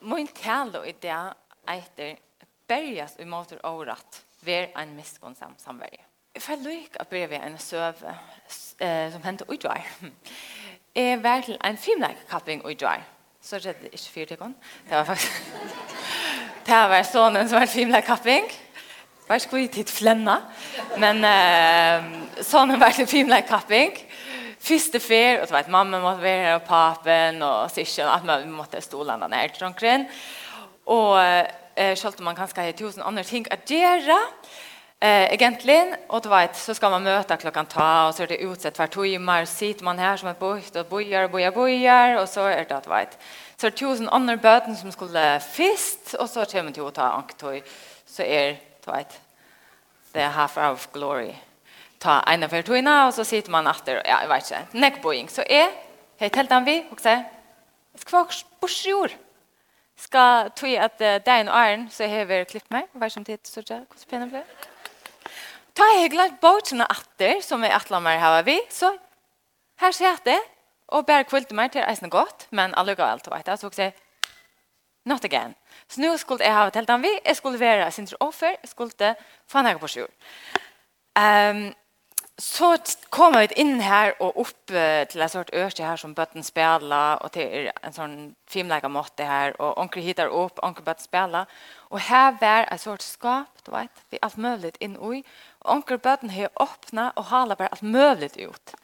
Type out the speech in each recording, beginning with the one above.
min tale i det etter berges i måte året ved en miskunnsam samverje. Jeg får lykke å brev en søve eh, som hendte i drar. Jeg var til en filmleikkapping i drar. Så redde det ikke fire ikon. Det var faktisk... det var sonen som var filmleikkapping. Vær så god i tid flenna. Men eh, sonen var til filmleikkapping første fer, og du vet, mamma måtte være her, og papen, og sysken, at man måtte stå den ned til omkring. Og eh, selv man kanskje har tusen andre ting å gjøre, eh, egentlig, og du vet, så skal man møte klokken ta, og så er det utsett hver timer, sitter man her som ett bojt og bojar bojar bojar og så er det, du vet, så er det tusen andre bøten som skulle fist, og så kommer man til å ta anktøy, så er, du vet, det half of glory ta ena för tuna och så sitter man efter ja jag vet inte neckboying så är helt helt an vi och så skvax bursjor ska tui att det är en iron så har vi klippt mig vad som det så där hur spännande blir ta jag glad båten efter som är att lamar har vi så här ser jag det och bär kvilt mig till isen gott men alla går allt vet jag så också not again. Så nu skulle jag ha helt han vi jag skulle vara sin offer skulle få några bursjor Ehm um, så kommer vi inn her og opp til en sort ørke her som bøtten spiller, og til en sånn filmleika måte her, og onker hittar opp, onker bøtten spiller. Og her var en sort skap, du vet, vi alt mulig inn i, og onker bøtten har åpnet og hala bare alt mulig ut.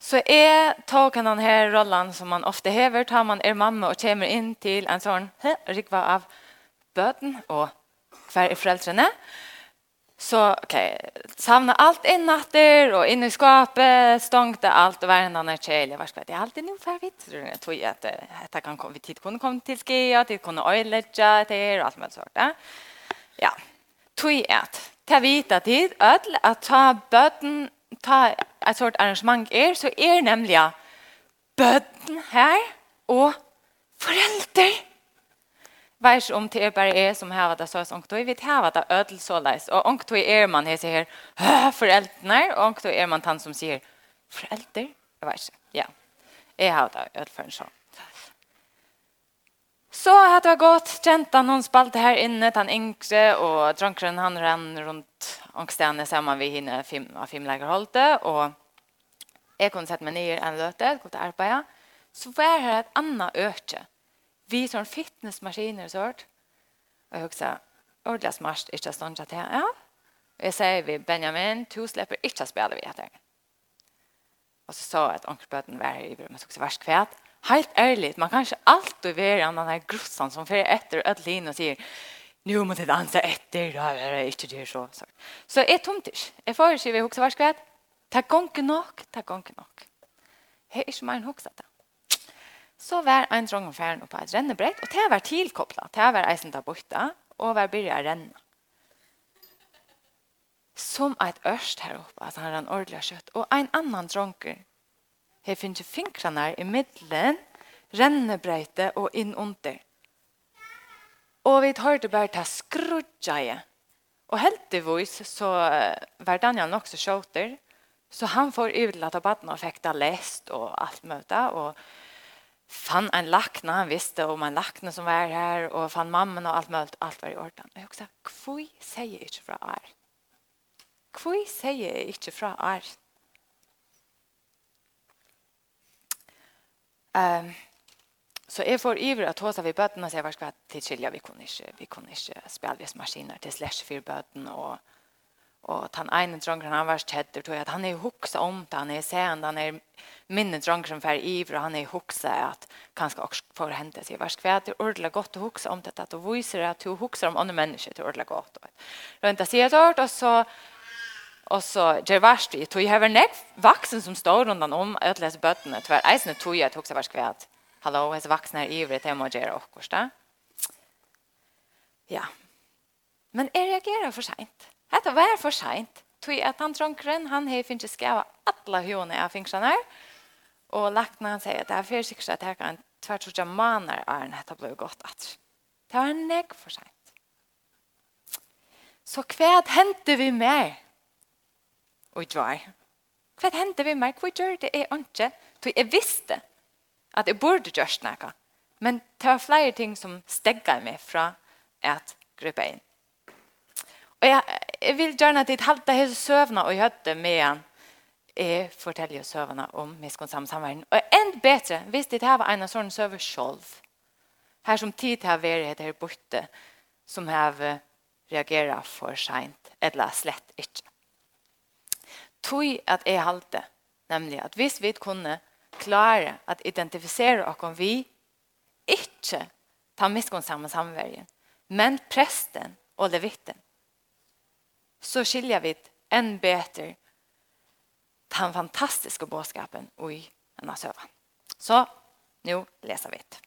Så jeg tar han denne her rollen som man ofte hever, tar man er mamma og kommer inn til en sånn rikva av bøtten og hver er foreldrene, og Så okej, okay, samla allt innatter och in i skapet, stångte allt varenda när tjej, vad ska det alltid nu för vitt tror jag tror att det kan komma vid tid kunde komma till ske att det kunde öjlägga det och allt med sånt. Ja. Tror jag att ta vita tid öll att ta bötten ta ett sort arrangemang är så är nämligen bötten här och föräldrar Vers om det er bare er som har det søs ångtøy, vi har det ødel så leis. Og om ångtøy er man her sier foreldrene, og om ångtøy er man han som sier foreldre, jeg vet ikke, ja. Jeg har det ødel for en sånn. Så hade det gått. Kjent at noen spalte här inne, den yngre, och drunkren han rann runt ångstene samman med henne fem, av filmlegerholdet, Och jag kunde sätta mig ner en löte, jeg till arbeide, så var det ett annat øke vi som fitnessmaskiner och sånt. Och jag också, ordentligt smart, inte stånd att ja. Och jag säger vi, Benjamin, du släpper inte spela vi heter. Och så sa jag att onkelböten var här i brummet, så också värst kvärt. Helt ärligt, man kanske alltid vara den här grossan som följer efter ett lin och säger nu måste jag dansa efter, ja, det är inte det så. Så jag tomt inte. Jag får ju vi också värst kvätt. Tack nog, ta gånger nog. Det är inte min huxa det så var en drongen færen oppe et rennebrett, og det var tilkopplet, det var eisen der borte, og var byrja å renne. Som et ørst her oppe, alltså han rann ordelig kjøtt, og en annan dronker, her finner fingrene her i middelen, rennebreite og inn under. Og vi hørte bare til skrudja Og heldigvis så var Daniel nok så kjøter, så han får utlatt av baden og fikk det lest og alt møte, og fann en lakna, han visste om en lakna som var her, og fann mamman og alt möjligt, allt var i orden. Og jeg sa, kvoi sier jeg ikke fra er? Kvoi sier jeg ikke fra er? Um, så jeg får iver at hos av i bøtten og sier, hva skal jeg vi kunne ikke, vi kunne ikke spille maskiner til slash for bøtten, Og at han ene dronken han var kjetter, tog at han er huksa om det, han er sen, han er minne dronken for iver, og han er huksa at kanskje også får hente seg. Vær skvæt, det er ordentlig godt å huksa om det, at du viser at du huksa om andre mennesker, det er ordentlig godt. Rønta sier et ord, og så Og så gjør det verst jeg tror jeg har nek vaksen som står rundt om å lese bøttene, tver eisene tog jeg tog seg verst kvæt. Hallo, hans vaksen er ivrig, det må gjøre okkurst, da. Ja. Men jeg reagerer for sent. Hetta var for seint. Tui at han trongren, han hei finnst skava alla hjone av fingsarna. Og lakna han sier at det er fyrir sikkert at jeg kan tvert sortja manar er enn hetta blei gott at. Det var nek for seint. Så hva hendte vi mer? Og dvar. Hva hendte vi mer? Hva gjør det er ikke? Tui jeg visste at jeg burde gjørst nekka. Men det var flere ting som stegga meg fra at gripa inn. Og jeg, jeg vil gjerne at jeg halte hele søvnene og høyde med han. Jeg forteller søvnene om miskunnsam samverden. Og enn bedre, hvis det her var en av sånne søver selv. Her som tid har vært her borte, som har reagera for sent, eller slett ikke. Tøy at jeg halte, nemlig at hvis vi kunne klare at identifisere oss vi, ikke tar miskunnsamme samverden, men presten og levitten, så skiljer vi än bättre den fantastiske bådskapen i denne sövan. Så nu läser vi det.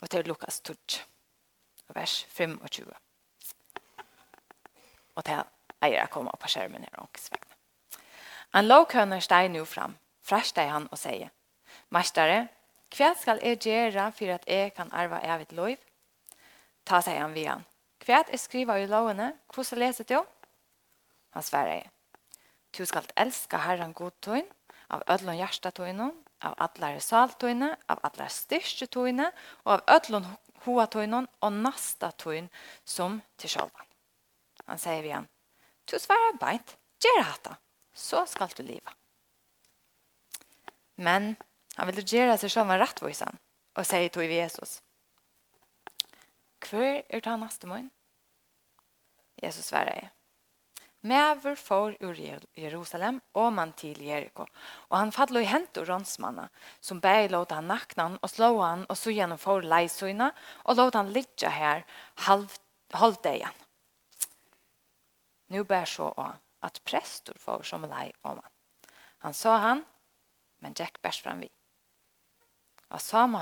Og til Lukas 2, vers 25. Og til eier jeg kommer på skärmen her och svägna. Han låg stein steg nu fram, frasteg han och säger «Mestere, kväll skal jeg gjøre för att jeg kan arva evigt lov?» Ta seg han via. Hva er skrivet i lovene? Hvordan leser du? Han svarer. Du skal elske Herren god tøyn, av ødlån hjärsta av atlære saltøyne, av atlære styrste tøyne, og av ødlån hoa tøynen og nasta tøyn som til sjolvan. Han sier igjen. Du svarer beint, gjør hatta, så skal du leve. Men han vil gjøre seg sjolvan rettvisen, og sier til Jesus. Hvor er ta neste min? Jesus svarer jeg. Mever for ur Jerusalem og man til Jericho. Og han fadlo i hent og rånsmanna, som bæg låt han naknan og slå han og så gjennom for leisøyna, og låt han ligge her halvdeian. Nu bær så å at prestor får som lei om han. Han sa han, men Jack bærs fram vi. Og samme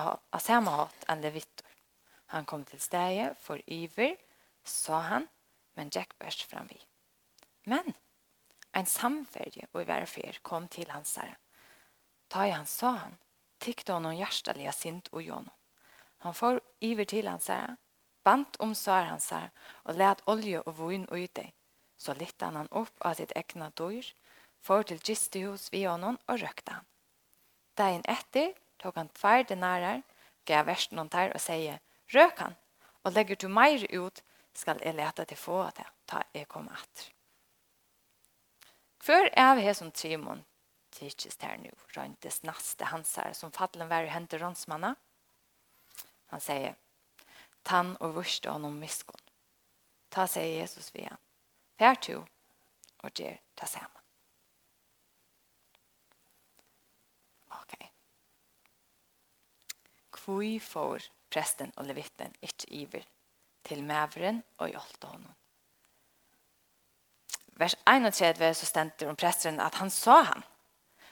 hatt en levittor. Han kom til stedet, for iver, sa han, men Jack bærs fram vi. Men, en samferdje og verfer kom til hans herre. Ta i han, sa han, tyckte honom hjärtaliga sint och jono. Han får iver till hans herre, bant om sår hans herre och let olja og vun ut deg. Så litt han upp av sitt egna dyr, får til gistehus vid honom och røkte han. Dagen efter tog han tvär denarer, gav värst någon der och säger, røkan, og legger du meir ut, skal jeg lete til få det, ta jeg kommer Før er vi her som trimon tidsist her nå, røyntes naste hansar som fattelen var i hente rånsmanna. Han sier, tann og vurste honom miskon. Ta seg Jesus via. Fær to, og gjer ta sammen. Ok. Kvui for presten og levitten ikke iver til mæveren og hjelte honom. Vers 31 så stendte om presteren at han sa han,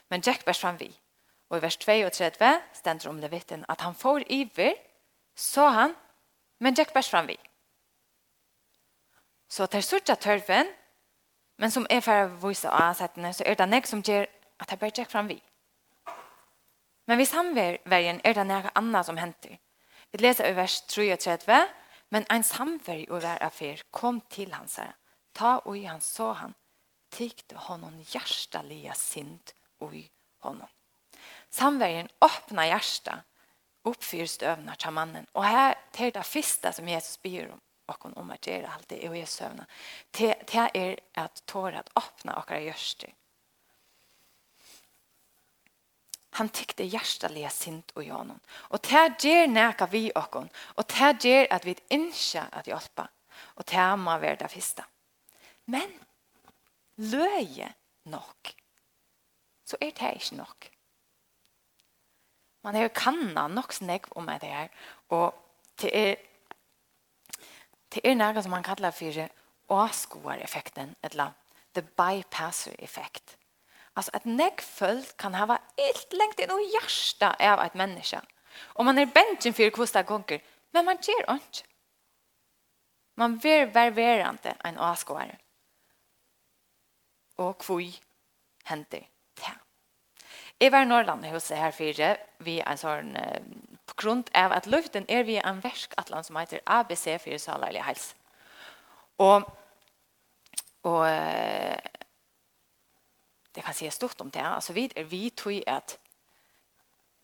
men Jack bærs fram vi. Og i vers 32 stendte om levitten at han får iver, sa han, men Jack bærs fram vi. Så til sørste tørven, men som er for å vise av ansettene, så er det nek som gjør at jeg bærs Jack fram vi. Men hvis han er det nek annet som henter. Vi leser i vers 33, men en samfärg og hver affär kom til hans här. Ta og i han så han, Tykte honom hjertelige sint og i honom. Samverden åpna hjärsta uppfyr stövna till mannen. Och här till det första som Jesus ber om och om att göra allt det i Jesu övna. Det är att tåra att öppna och göra hjärsta Han tyckte hjärtaliga sint och honom. Och det ger näka vi och hon. Och det ger att vi inte att hjälpa. Och det må vara det första. Men löje nog. Så är det ikke nog. Man har kanna nok snakk om det här. Och det er, det er något som man kallar for åskoar-effekten eller the bypasser-effekt. Alltså att näck följt kan ha varit helt längt in och hjärsta av ett människa. Och man är bänken för kosta gånger, men man ger ont. Man ver ververar inte en avskåare. Och kvui händer det. Jeg var i Norrland hos her fire, vi er en sånn, på grunn av at luften er vi en versk atlan som heter ABC4 salerlig Hals. Og, og det kan sägas stort om det. Altså, vi er vi tror at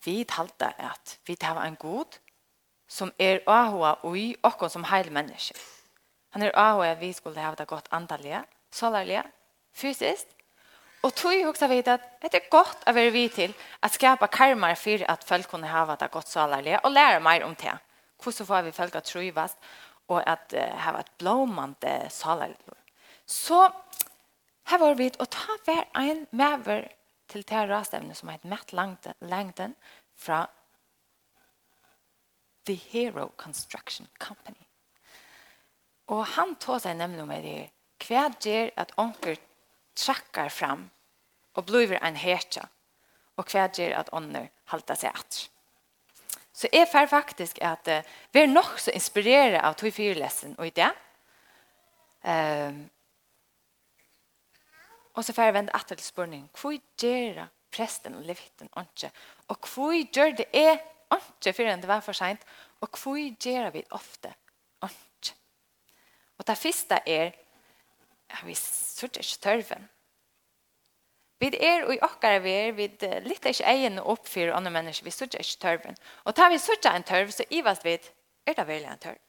vi talte at vi tar en god som er ahua ui och som heil menneske. Han er ahua vi skulle ha det gott andalige, solarlige, fysiskt. Og tog ju också at att det er gott å være vi til at skapa karmar for at folk kunne ha det gott solarlige og lære mer om det. Hvordan får vi folk å trøyvast og at uh, ha et blåmande solarlige. Så Her var vi, og ta hver en maver til det rastevne som heit Matt Langden fra The Hero Construction Company. Og han tog seg nemlig med det hva gjør at onker trakker fram og blir en hertja, og hva gjør at ånder halter seg etter. Så jeg får faktisk at uh, vi er nok så inspireret av tog fyrlesen og i det. Um, Og så får jeg vende etter til spørningen. Hvor gjør presten og levitten ikke? Og hvor gjør det er ikke før det var for sent? Og hvor gjør vi ofte ikke? Og det første er at vi sørger ikke tørven. Vi er og i okkar vi er, vi lytter ikke egen opp for andre mennesker, vi sørger ikke tørven. Og tar vi sørger en tørv, så i hvert vi, er det veldig en tørv?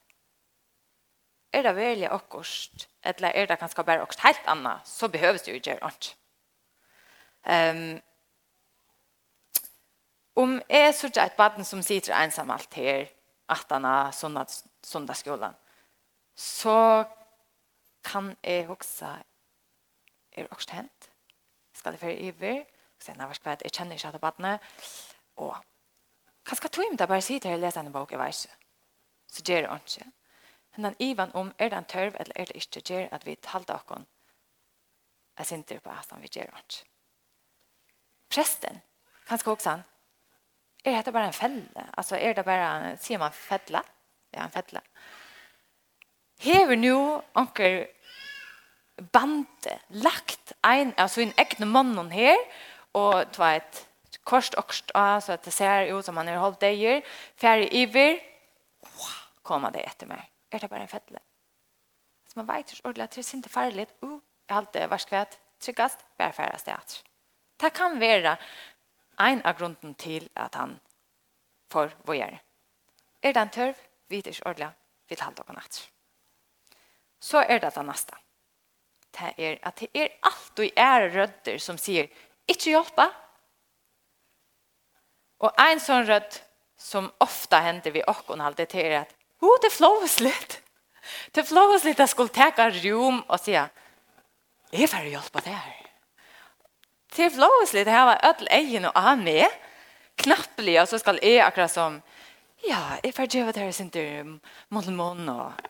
er det veldig akkurat, eller er det kanskje bare akkurat helt annet, så behøves det jo ikke annet. Um, om jeg sørger et baden som sitter ensam alt her, at han har søndagsskolen, så kan jeg også, er det akkurat hent? Skal det være iver? Så jeg har vært jeg kjenner ikke at badene. Og hva skal du om det bare sitter her og leser en bok, jeg vet ikke. Så gjør det ikke hennan ivan om er det en tørv eller er det ikke gjør at vi talte okken er sinter på at han vil gjøre hans. Presten, kanskje også han, er dette bare en felle? Altså, er det bare, sier man fedla? Ja, en fedla. Hever nu anker bande lagt ein av sin egne mannen her, og det var et kors og så det ser ut som han har holdt deg, ferdig iver, kommer det etter meg er det bare en fettle. Så man vet ikke ordentlig at det er ikke farlig. Uh, jeg har alltid vært skvett. tryggast, bare færrest sted. Det kan være en av grunden til at han får vågjere. Er det en tørv, vet ikke ordentlig, vil halde dere natt. Så er det det neste. Det er at det er alt og er rødder som sier, ikke hjelpe. Og en sånn rødd som ofta hender vi åkken alltid til er at Ho, det flås litt. Det flås litt jeg skulle teka rom og sier, jeg får hjelp det her. Det flås litt, jeg var ødel egen og av med, knappelig, og så skal jeg akkurat som, ja, jeg får gjøre det her sin til mål og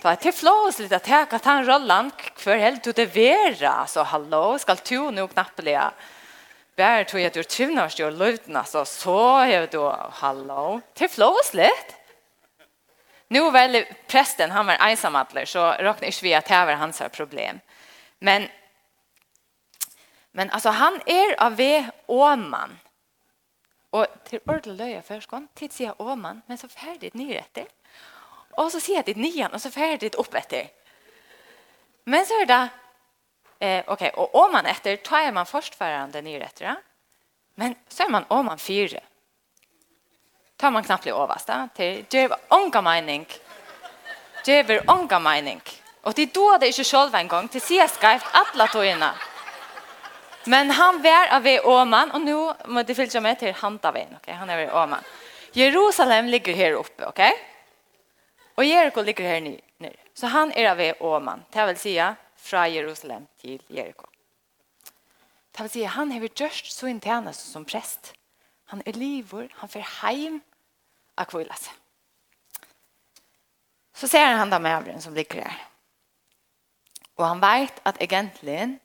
Ta til flås litt at jeg kan ta en rollen hver helt du det vera. Så hallo, skal du nå knappelig Bär tror jag att du trivnar sig och löjtna så så är du hallo. Till flås litt. Nu väl prästen han var ensam alla så räknar inte vi att det var hans problem. Men men alltså han är av ve åman. Och till ordla löja förskon tid säger åman men så färdigt nyrätter. Och så ser jag det nian och så färdigt upp efter. Men så är det eh okej okay, och åman efter tar man först förande nyrätter. Men så är man åman fyra tar man knappt bli översta till det är onka mening. Det är onka mening. Och det då det är ju själva en gång till sig skrift alla tojna. Men han var av Åman och nu måste det fyllas med till Hantaven, okej? Okay? Han är i Åman. Jerusalem ligger här uppe, okej? Okay? Och Jeriko ligger här nu. nu. Så han är av Åman, det vill säga från Jerusalem till Jeriko. Det vill säga han har gjort så tjänst som präst. Han är livor, han får hem, att kvilla sig. Så ser han den med som ligger där. Och han vet att egentligen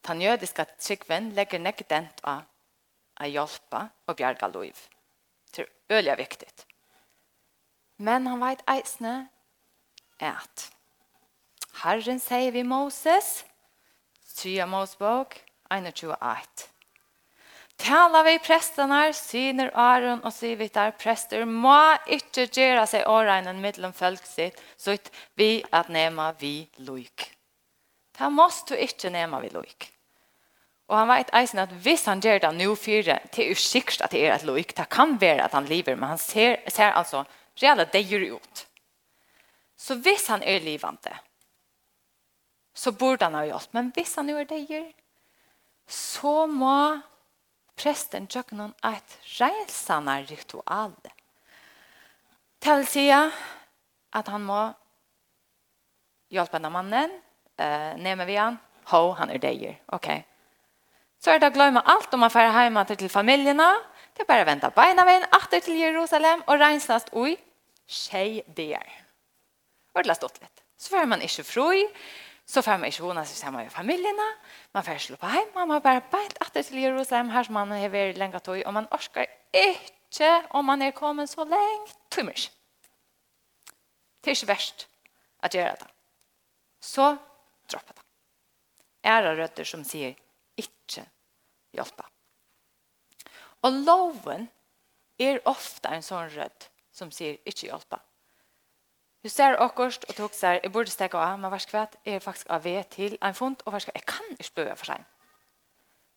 den jödiska tryggven lägger nekdent av att hjälpa och bjärga liv. Det är öliga viktigt. Men han vet eisne att Herren säger vi Moses, 3 Mosebok, 21. Tala vi prestene, syner Aron og sier vi der, prester må ikke gjøre seg åregnen mellom folk sitt, så vi at nema vi loik. Det måste du ikke nema vi loik. Og han vet eisen at hvis han gjør det nå fire, det er jo sikkert at det er et loik, det kan være at han lever, men han ser, ser altså reelle deier ut. Så hvis han er livende, så burde han ha gjort. men hvis han er er deier, så må presten tjøkken et reisende ritual. Det vil si at han må hjelpe denne mannen, eh, nemme vi han, ho, han er deier. Ok. Så er det å glemme alt om man fære hjemme til familiene. Det er bare å vente beina veien, atter til Jerusalem, og reinsast ui, tjej der. Og det har stått litt. Så får man ikke fri, Så får man ikke vona seg sammen med familiene. Man får slå på hjem. Man har bare beint etter til Jerusalem. Her som man har vært lenge tog. Og man orsker ikke om man er kommet så lenge. Tømmer Det er ikke verst at gjøre det. Så dropper det. Er det røtter som sier ikke hjelpe. Og loven er ofte en sånn rødt som sier ikke hjelpe. Du ser akkurat og tok seg, jeg burde stekke av, men varsk vet, jeg er faktisk av ved til en fond, og varsk, jeg kan ikke bøye for seg.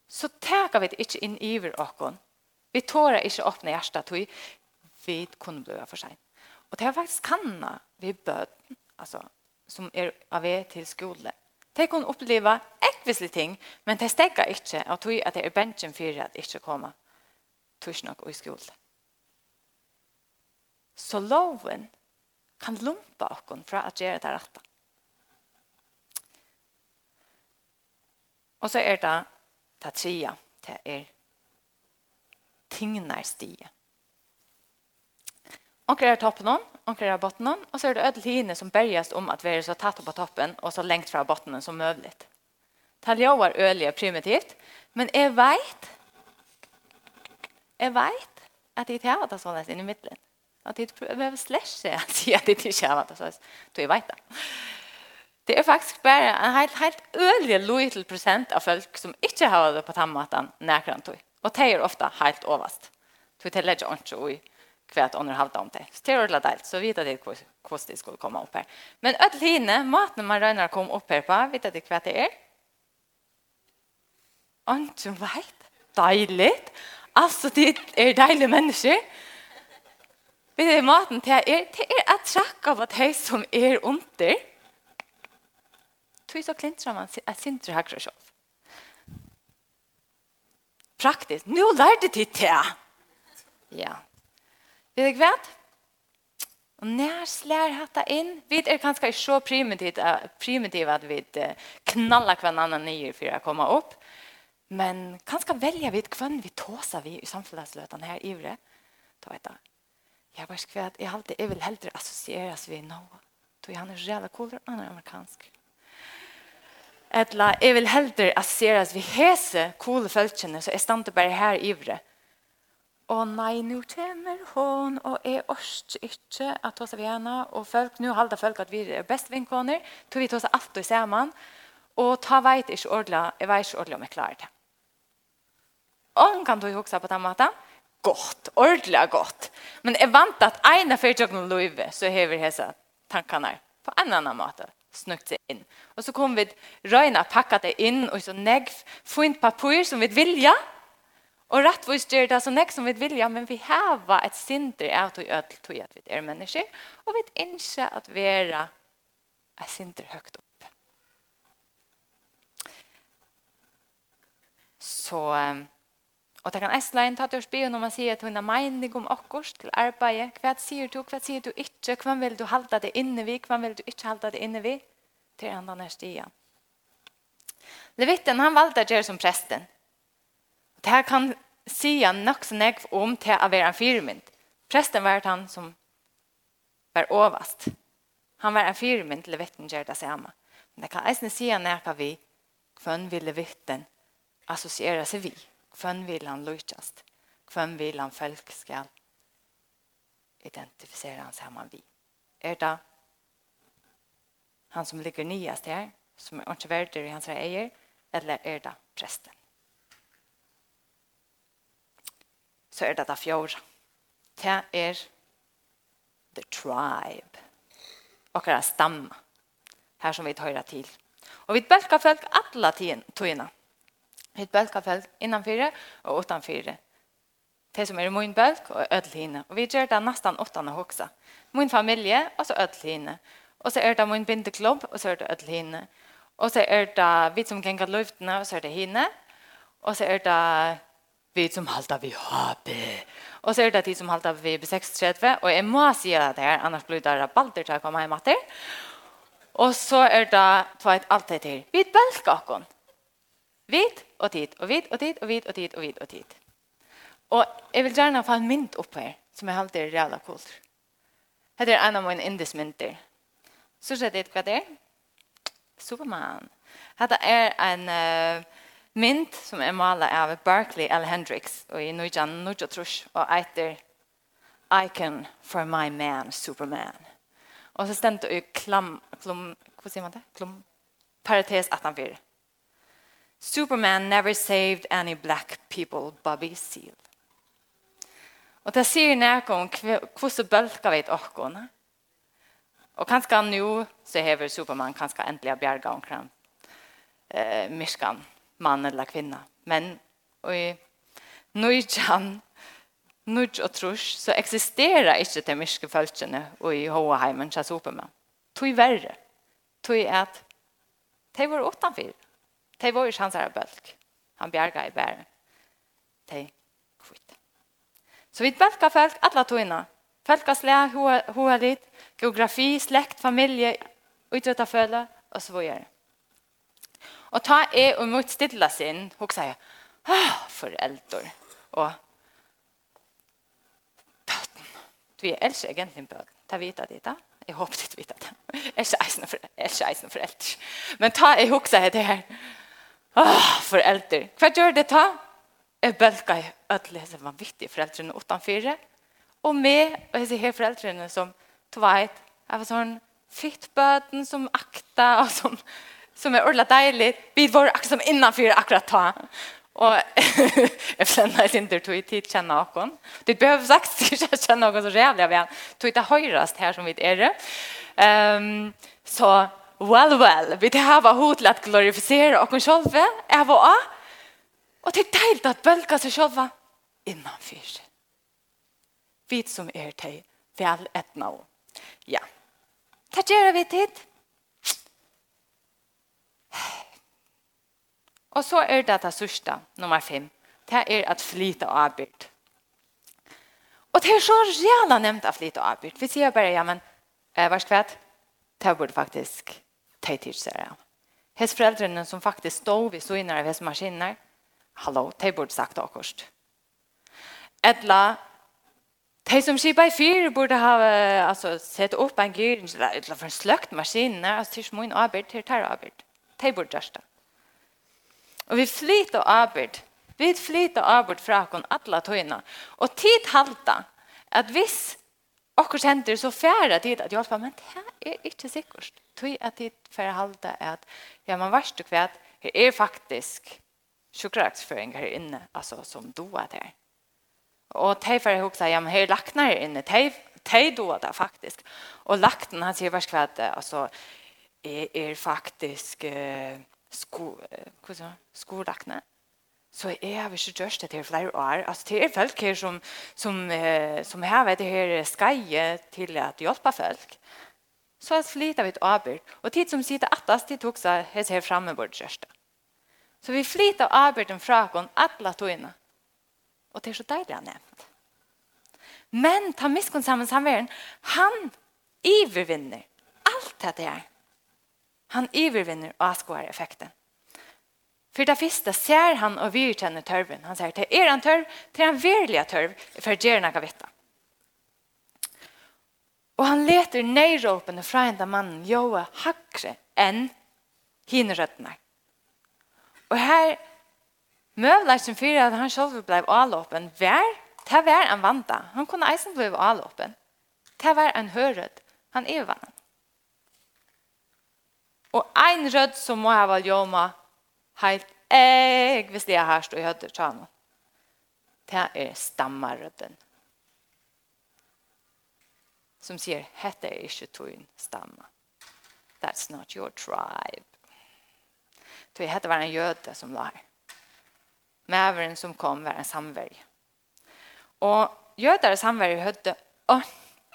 Så teker vi det ikke inn iver akkurat. Vi tårer ikke åpne hjertet, tog vi kunne bøye for seg. Og det er faktisk kanna vi bød, altså, som er av ved til skole. De kunne oppleve ekvislig ting, men de stekker ikke, og tog at det er bensjen for at ikke komme. Tog ikke nok i skole. Så loven, kan lumpa okkon fra at gjøre det rette. Og så er det det tredje, det er tingnar stie. det er toppen om, og det er botten hon, og så er det ødel hine som bergast om at være så tatt på toppen og så lengt fra botten som møvlig. Talja var ølige primitivt, men jeg vet, jeg vet at jeg tar det sånn i midten. Att det behöver släsche att säga det till själva det så du är vet Det är faktiskt bara en helt helt ölig liten procent av folk som inte har det på tammatan näkran tog. Och det är ofta helt överst. Du till lägger inte oj kvärt under halta om det. Steroid la delt så vet det kost det skulle komma upp här. Men öll hinne maten man rönar kom upp här på vet det kvärt det är. Antun vet deiligt. Alltså det är deilig människor. Vi er maten til er, det er at trakk av at hei som er under. Tog så klintrar man at sindre hakker sjål. Praktisk. Nå lærte de til. Ja. Vet du hva? Og når slær hatta inn, vi er kanskje ikke så primitivt, primitivt at vi knallar hver annen nye for å komme opp. Men kanskje velger vi hver vi tåser vi i samfunnsløtene her i ivre, Da vet jeg Jeg bare var at jeg alltid jag vill hellre assosieres vi nå. Då han er är jävla han er amerikansk. Etla, jeg vil hellre assosieres vi Hese, cool fältkänner. Så jag stannar bara här ivre. Og nei, nå kommer hon, og jeg orsker ikke at hos vi henne, og folk, nå halda folk at vi er best vinkåner, tog vi hos alt og sammen, og ta veit ikke ordentlig, jeg vet ikke ordentlig om jeg klarer det. Og kan du huske på den måten, gott, ordentligt gott. Men jag vant att ena företagen löjve så har vi dessa tankarna på en annan måte snukt sig in. Och så kom vi röjna packa det in och så negv, få in papper som vi vilja och rättvist gör det så negg som vi vilja men vi har ett sinter av att ödel tog att vi är människor och vi inte att vara ett sinter högt upp. Så Og det kan æstlein ta til å spille når man sier at hun har mening om okkurs til arbeidet. Hva sier du, hva sier du ikke, hva vil du halda det inne vi, hva vil du ikke halda det inne vi, til andre denne stian. Levitten, han valgte å gjøre som presten. Det kan sige nok så nek om til å være en firmynd. Presten var han som var overast. Han var en firmynd, levitten gjør det samme. Men det kan eisne sige når vi, hvem vil levitten associera seg vi. Hvem vil han lykkast? Hvem vil han folk skal identifisere han sammen vi? Er det han som ligger nyast her, som er ikke verder i hans eier, eller er det presten? Så er det da fjord. Det er the tribe. Akkurat stamma. Her som vi tar til. Og vi bølger folk alla tiden. Hitt bølg har felt innanfyre og utanfyre. Det som er min bølk og ødelhine. Og vi gjør det nesten åttan å hoksa. Min familie og så ødelhine. Og så er det min bindeklubb og så er det ødelhine. Og så er det vi som ganger luftene og så er det hine. Og så er det vi som halter vi håper. Og så er det de som halter vi på 36. Og jeg må si det her, annars blir det balder til å komme hjem etter. Og så er det tveit alt det til. Vi bølger akkurat. Vit og tid, og vit og tid, og vit og tid, og vit og tid. Og jeg vil gjerne få en mynd opp her, som jeg halte er reala kult. Hette er en av mine indismynter. Så ser det hva det er. Superman. Hette er en uh, mynd som er malet av Berkeley L. Hendricks, og i Nujan Nujatrush, og eiter Icon for my man, Superman. Og så stemte jeg klam, klum, hva sier man det? Klum, parentes 18-4. Superman never saved any black people, Bobby Seale. Og det sier nekka om hvordan bølka vi åkken. Og kanskje nå så hever Superman kanskje endelig bjerga omkring eh, miskan, mann eller kvinna. Men i Nujjan, nøyj og Trush, så eksisterer ikke de myske følelsene i hoaheimen til Superman. Tog verre. Tog at de var utenfor. De var ikke hans bølg. Han bjerga i bæren. De kvitt. Så vi bølger folk alle togene. Folkaslag, litt. geografi, slekt, familie, utrettet føle, og så videre. Og ta er og mot stilla sin, hun sier, ah, foreldre, og bøten. Du er elsker egentlig bøten. Ta vita det da. Jeg håper du vet det. Jeg er ikke eisen foreldre. Men ta er hun sier det her. Ah, foreldre. Hva gjør det ta? Jeg bølger i ødelig. Det var viktig foreldrene utenfor. Og med og disse her foreldrene som tveit, jeg var sånn fittbøten som akta og som, som er ordentlig deilig. Vi var akkurat som innenfor akkurat ta. Og jeg flenner ikke under tog i tid kjenne noen. Du behøver sagt ikke kjenne noen så rævlig av igjen. Tog det høyrest her som vi er. Um, så Well, well, vi det här var hot att glorificera och själva är vad är. Och det är deilt att bölka sig själva innan fyrs. Vi som är till väl ett nå. Ja. Det gör vi tid. Och så är det det sista, nummer fem. Det är att flyta och arbete. Och det är så jävla nämnt att flyta och arbete. Vi ser bara, ja men, eh, varskvätt, det borde faktiskt de til av. Hes foreldrene som faktisk stod vid så innan av hes maskiner, hallo, de burde sagt akkurat. Etla, de som skipar i fyr burde ha altså, sett upp en gyr, etla for en sløkt maskiner, altså til småin arbeid, til tar arbeid. De burde gjørst det. Og vi flyter arbeid, vi flyter arbeid fra oss alle tøyene. Og tid halta, at hvis akkurat det så færa tid at hjálpa, men det er ikke sikkert. Tøy at tid for att halda at, ja, man varst du kvært, her er faktisk sjukkerraksføring her inne, altså som doa der. Og tøy for å huksa, ja, men her lakna her inne, tøy, tøy doa der faktisk. Og lakten, han sier varst kvært, altså, er, er faktisk uh, sko, uh, skorakne så jeg har ikke gjørst det til flere år. Altså, det er folk her som, som, eh, som har vært det her skeie til at hjelpe folk. Så jeg flyter vi et arbeid. Og tid som sitter attast, de tok seg hans her fremme vårt kjørste. Så vi flyter arbeidet fra oss alle togene. Og det er så deilig han nevnt. Men ta miskunn sammen samveren, han ivervinner alt dette her. Han ivervinner avskåret effekten. For det første ser han och virkänner tørven. Han sier til er en törv, till en verliga tørv, for det gjør något veta. Og han leter nøyråpende fra en den mannen Joa Hakre, enn hinerøttene. Og her møvler som fyrer at han selv ble avlåpen var, det var en vanta. Han kunne eisen bli avlåpen. Det var en hörröd. Han er vannan. Og en röd som må ha varit Joma helt jeg hvis det er her stod i høyde tjano. Det er stammarødden. Som sier, hette er ikke tøyen stamma. That's not your tribe. Tøy hette var en jøde som la her. Mæveren som kom var en samverg. Og jøder samverg høyde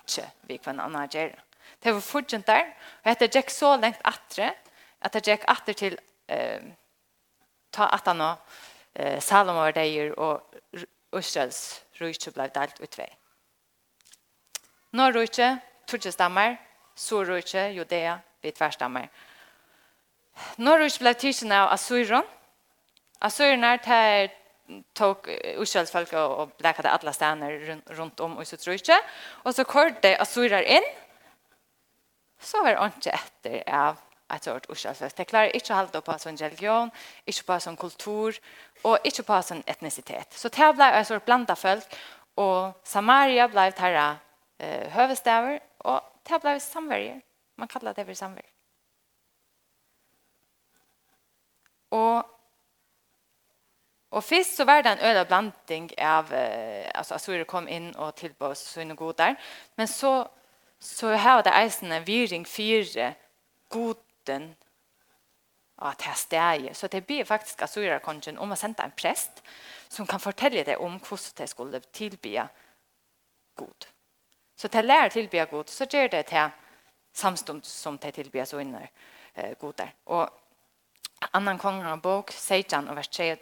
ikke vi kvann anna gjerra. Det var fortjent der, og etter gikk så lengt atre, at det gikk atre til eh, ta at han og eh, Salomo var deir og Israels rujtje blev delt ut vei. Norr rujtje, Turkisk stammer, Sur rujtje, Judea, vi tverstammer. Norr rujtje blev tidsen av Assyron. er til tok Israels folk og blekket alle stener rundt om i rujtje, og så körde Assyrer inn, Så var det ikke etter av ett sort ursäkt. Det klarar inte att hålla på som religion, inte på som kultur och inte på som etnicitet. Så det blev en sort blanda folk och Samaria blev här eh, hövestavar och det blev samverjer. Man kallar det för samverjer. Och Og først så var det en øde blanding av, eh, altså Assyrer kom inn og tilbå där. men så, så har det eisen en viring fire god gutten av det her. Så det blir faktisk Asura-kongen om å sende en prest som kan fortelle deg om hvordan det skulle tilbya god. Så det lär tilbya god, så gjør det til samstund som det tilbya så inner eh, god der. Og annan kongen av bok, Seitan og vers 3,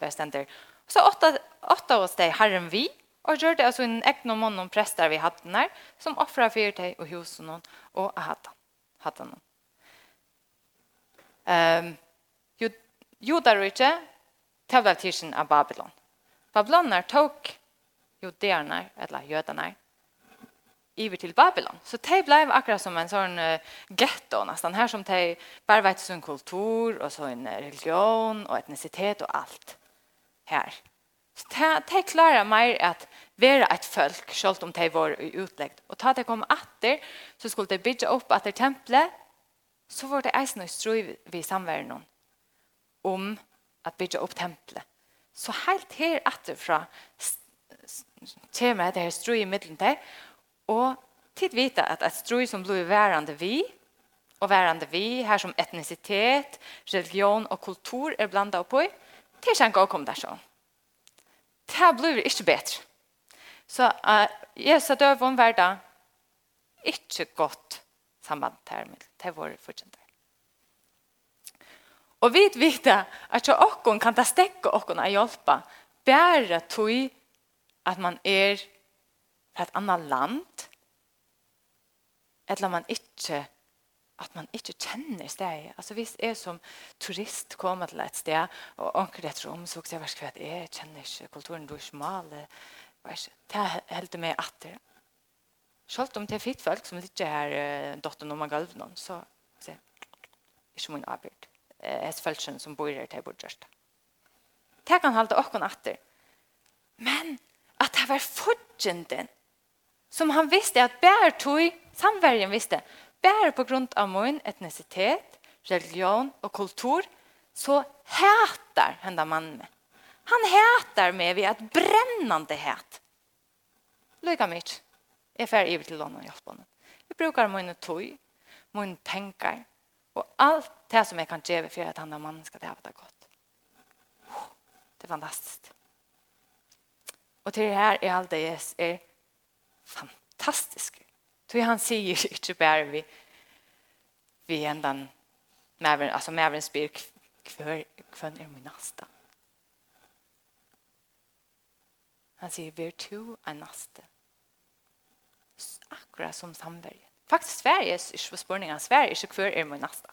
vers stender, så åtta, åtta oss det herren vi, og gjør det altså en egn og mann om prester vi hatten her, som offrer for deg og husen og hatten. noen um, judarrykje til baptisen av Babylon. Babylonar tok judarnar, eller jødanar, iver til Babylon. Så de blev akkurat som en sånn uh, ghetto nästan här som de bare vet sin kultur och så en religion och etnicitet och allt här. Så de, de klarer mer att være ett folk, selv om de var utleggt. Och ta de kom åter så skulle de bygga upp etter tempelet templet så var det eisen og strøy vi samværen om at bygge opp tempelet. Så helt her etterfra kommer det her strøy i middelen til, og tid vite at et strøy som blir værende vi, og værende vi, her som etnisitet, religion og kultur er blandet oppå i, det er ikke å komme der sånn. Det blir ikke bedre. Så uh, Jesus døv om hverdag, ikke godt samband her med til våre fortjenter. Og vi vet at så okkon kan ta stekke okkon av hjelpa bare tog at man er fra et annet land eller man ikke at man ikke kjenner stedet. Altså hvis jeg som turist kommer til et sted, og anker det rom, så jeg vet jeg kjenner ikke kulturen, du er ikke maler. Det er helt med atter. Sjalt om det er fitt folk som ikke er uh, dotteren gulv noen, så se, ikke min arbeid. Jeg er følelsen som bor her til bortgjørst. Det kan holde åkken atter. Men at det var fortjenten som han visste at bär tog, samverden visste, bär på grund av min etnisitet, religion og kultur, så hætar henne mannen med. Han hætar med ved et brennande hät. Lykke mye. Jeg fer iver til honom og hjelper honom. Jeg brukar mine tøy, mine penger, og alt det som jeg kan gjøre for at han og mannen skal ha det godt. Det er fantastisk. Og til det her er alt det Jesus er fantastisk. Så han sier ikke bare vi vi endan mävren altså mävren spyr hver, hver er min nästa. Han säger, "Vär to en nästa." akkurat som samverjen. Faktisk Sverige er ikke på spørningen. Sverige er ikke hver er min nasta.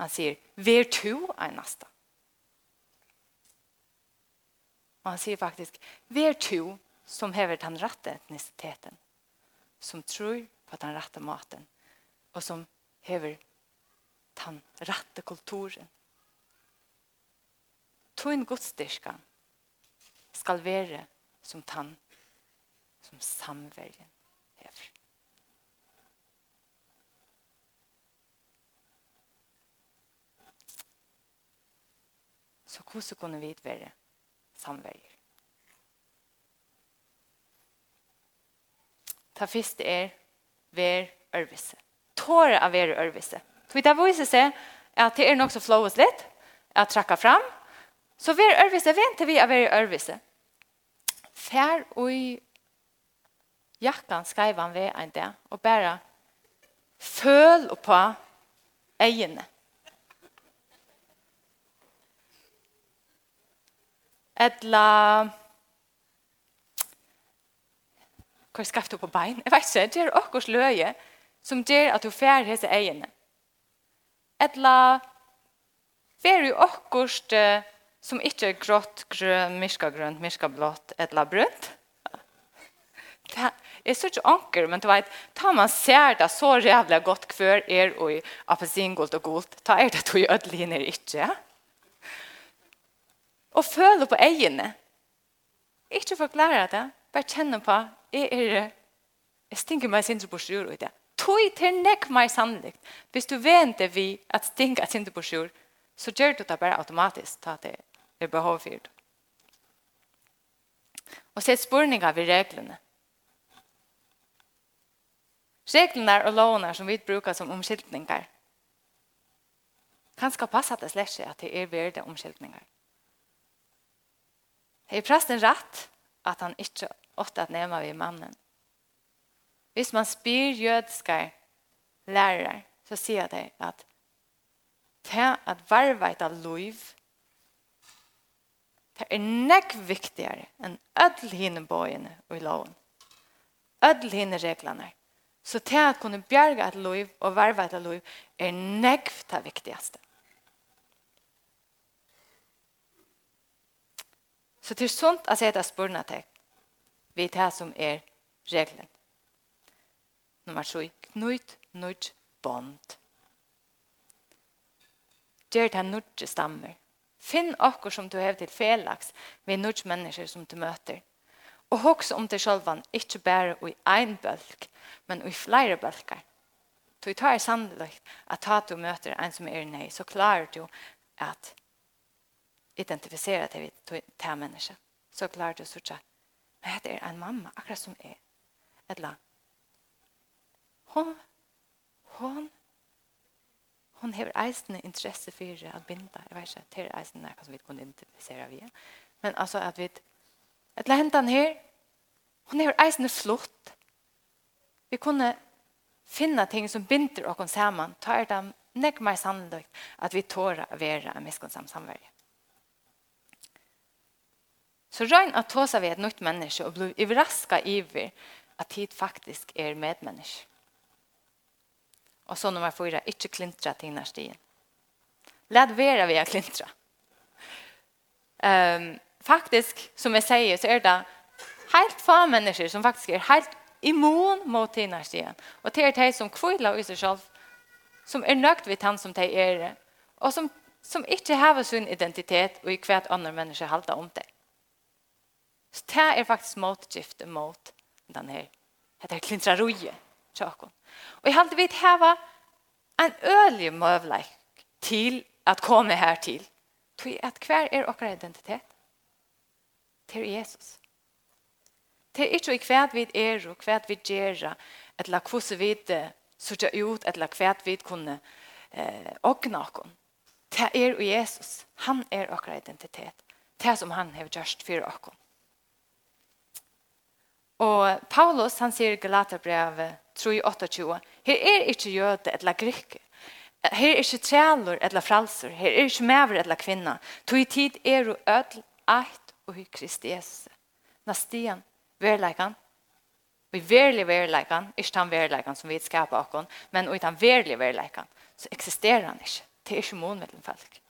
Han sier, «Ver to er nasta». Og han sier faktisk, «Ver to som hever den rette etnisiteten, som tror på den rette maten, og som hever den rette kulturen. Tøyn godstyrkan skal være som tann, som samvergen. Så hvordan kunne vi være samverger? Ta fyrst er ver ørvise. Tåre av ver ørvise. Så det viser seg at det er nok så flåes litt, at trakka fram. Så ver ørvise, venter vi av ver ørvise. Fær og jakkan skreiv han ved en dag, og bare føl på egene. Etla... Hva skal du på bein? Jeg vet ikke, det er okkurs løye som gjør at du fjer hese egene. Etla fjer jo okkurs som ikke er grått, grønn, myska grønt, myska blått, etla brunt. Det er så ikke anker, men du vet, ta man ser det så rævlig godt hver er og i appelsingolt og gult, ta er det du gjør det ikke, ja? Og føle på egene. Ikke forklare det, bare kjenne på, jeg er, jeg stinker meg sindre på sjur ut det. Tøy til nek meg sannlikt. Hvis du venter vi at stinker sindre på sjur, så gjør du det bare automatisk, ta det er behov for det. Og sett spurningar ved reglene. Reglene og lovene som vi brukar som omskiltningar, kan skal passa det slett ikke at det er verde omskiltningar. Hei presten rett at han ikke åtte at nema vi mannen. Hvis man spyr jødskar lærere, så sier de at til at varva av loiv, det er nekk viktigere enn ødel hine bøyene og i loven. Ødel hine reglene. Så til at kunne bjerga et loiv og varva et av loiv er nekk det viktigaste. Så det är sunt att sätta spurna til vi det som er regeln. Nummer 7. Knut, nudge, bond. Gjør det nudge stammer. Finn okkur som du hev til felaks med nudge mennesker som du møter. Og hoks om det sjølvan, ikke bare i ein bølg, men i flere bølgar. Du tar sannolikt at ta du møter en som er nei, så klarer du at identifisera dig vid det här människan. Så klarar du att säga, men det är en mamma, akkurat som är. Eller, hon, hon, hon har eisende intresse för att binda. Jag vet inte, det är eisende något som vi kan identificera via. Men alltså att vi, eller läntan här, hon har eisende flott. Vi kunde finna ting som binder oss samman. Ta er dem, nek mer sannolikt at vi tåra vara en miskonsam samverje. Så røgn at tåsa vi et nytt menneske og bli overrasket iver at tid faktisk er medmenneske. Og så nummer fyra, ikke klintra til innan stien. Lad vera vi klintra. Um, faktisk, som jeg sier, så er det helt få mennesker som faktisk er helt immun mot innan stien. Og det er de som kvila i seg selv, som er nøgt vid han som de er, og som, som ikke har sin identitet og i hvert andre mennesker halter om det. Så det er faktisk motgift mot den her. Det er klintra roje, tjåkon. Og jeg halte vidt heva en ølig møvleik til at komme her til. Tui at hver er okkar identitet? Til Jesus. Til ikkje i hver vi er og hver vi gjerra, etla kvose vi sutja ut, etla hver vi kunne eh, åkne okkon. Til er Jesus. Han er okkar identitet. Til som han har gjørst for okkon. Og Paulus, han sier i Galaterbrevet 3.28, her er ikke jøde eller grikke. Her er ikke trælor eller fralser. Her er ikke mever eller kvinna. Tog i tid er du ødel eit og i Kristi Jesus. Nastien, verleikan, Og i verlig verleikan, ikke den verleikan som vi skaper akkurat, men i den verlig verleikan, så eksisterer han ikke. Det er ikke mån folk.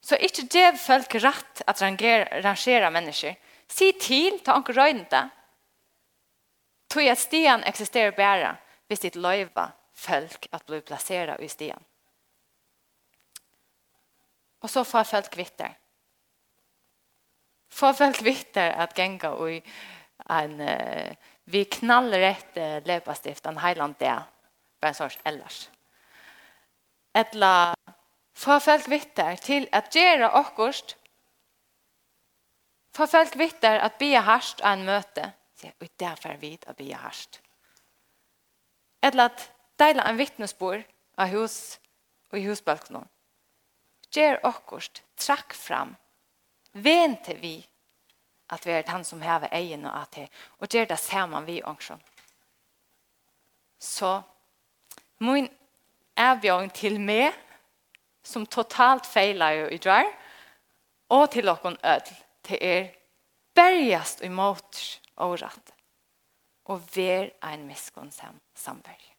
Så ikke det folk rett at rangere, rangera mennesker, Si til ta onker røynda. Tog at stian eksisterer bæra hvis ditt løyva folk at bli plassera i stian. Og så får folk vitter. Får folk vitter at genga og en uh, vi knallrett uh, løpestift en heiland det bare en sorts ellers. Etla får folk vitter til at gjøre okkurst För folk vittar att be harst av en möte. Och därför är vi att be harst. Eller at deila en vittnesbord av hus och i husbalkonen. Ger åkost, track fram. Vän vi att vi är han som häver egen och att det. Och ger det samman vi også. Så min avgjøring till meg, som totalt feilar i drar och til åkon ødel til er bergast i måter og rett, og ver ein miskunn samverje.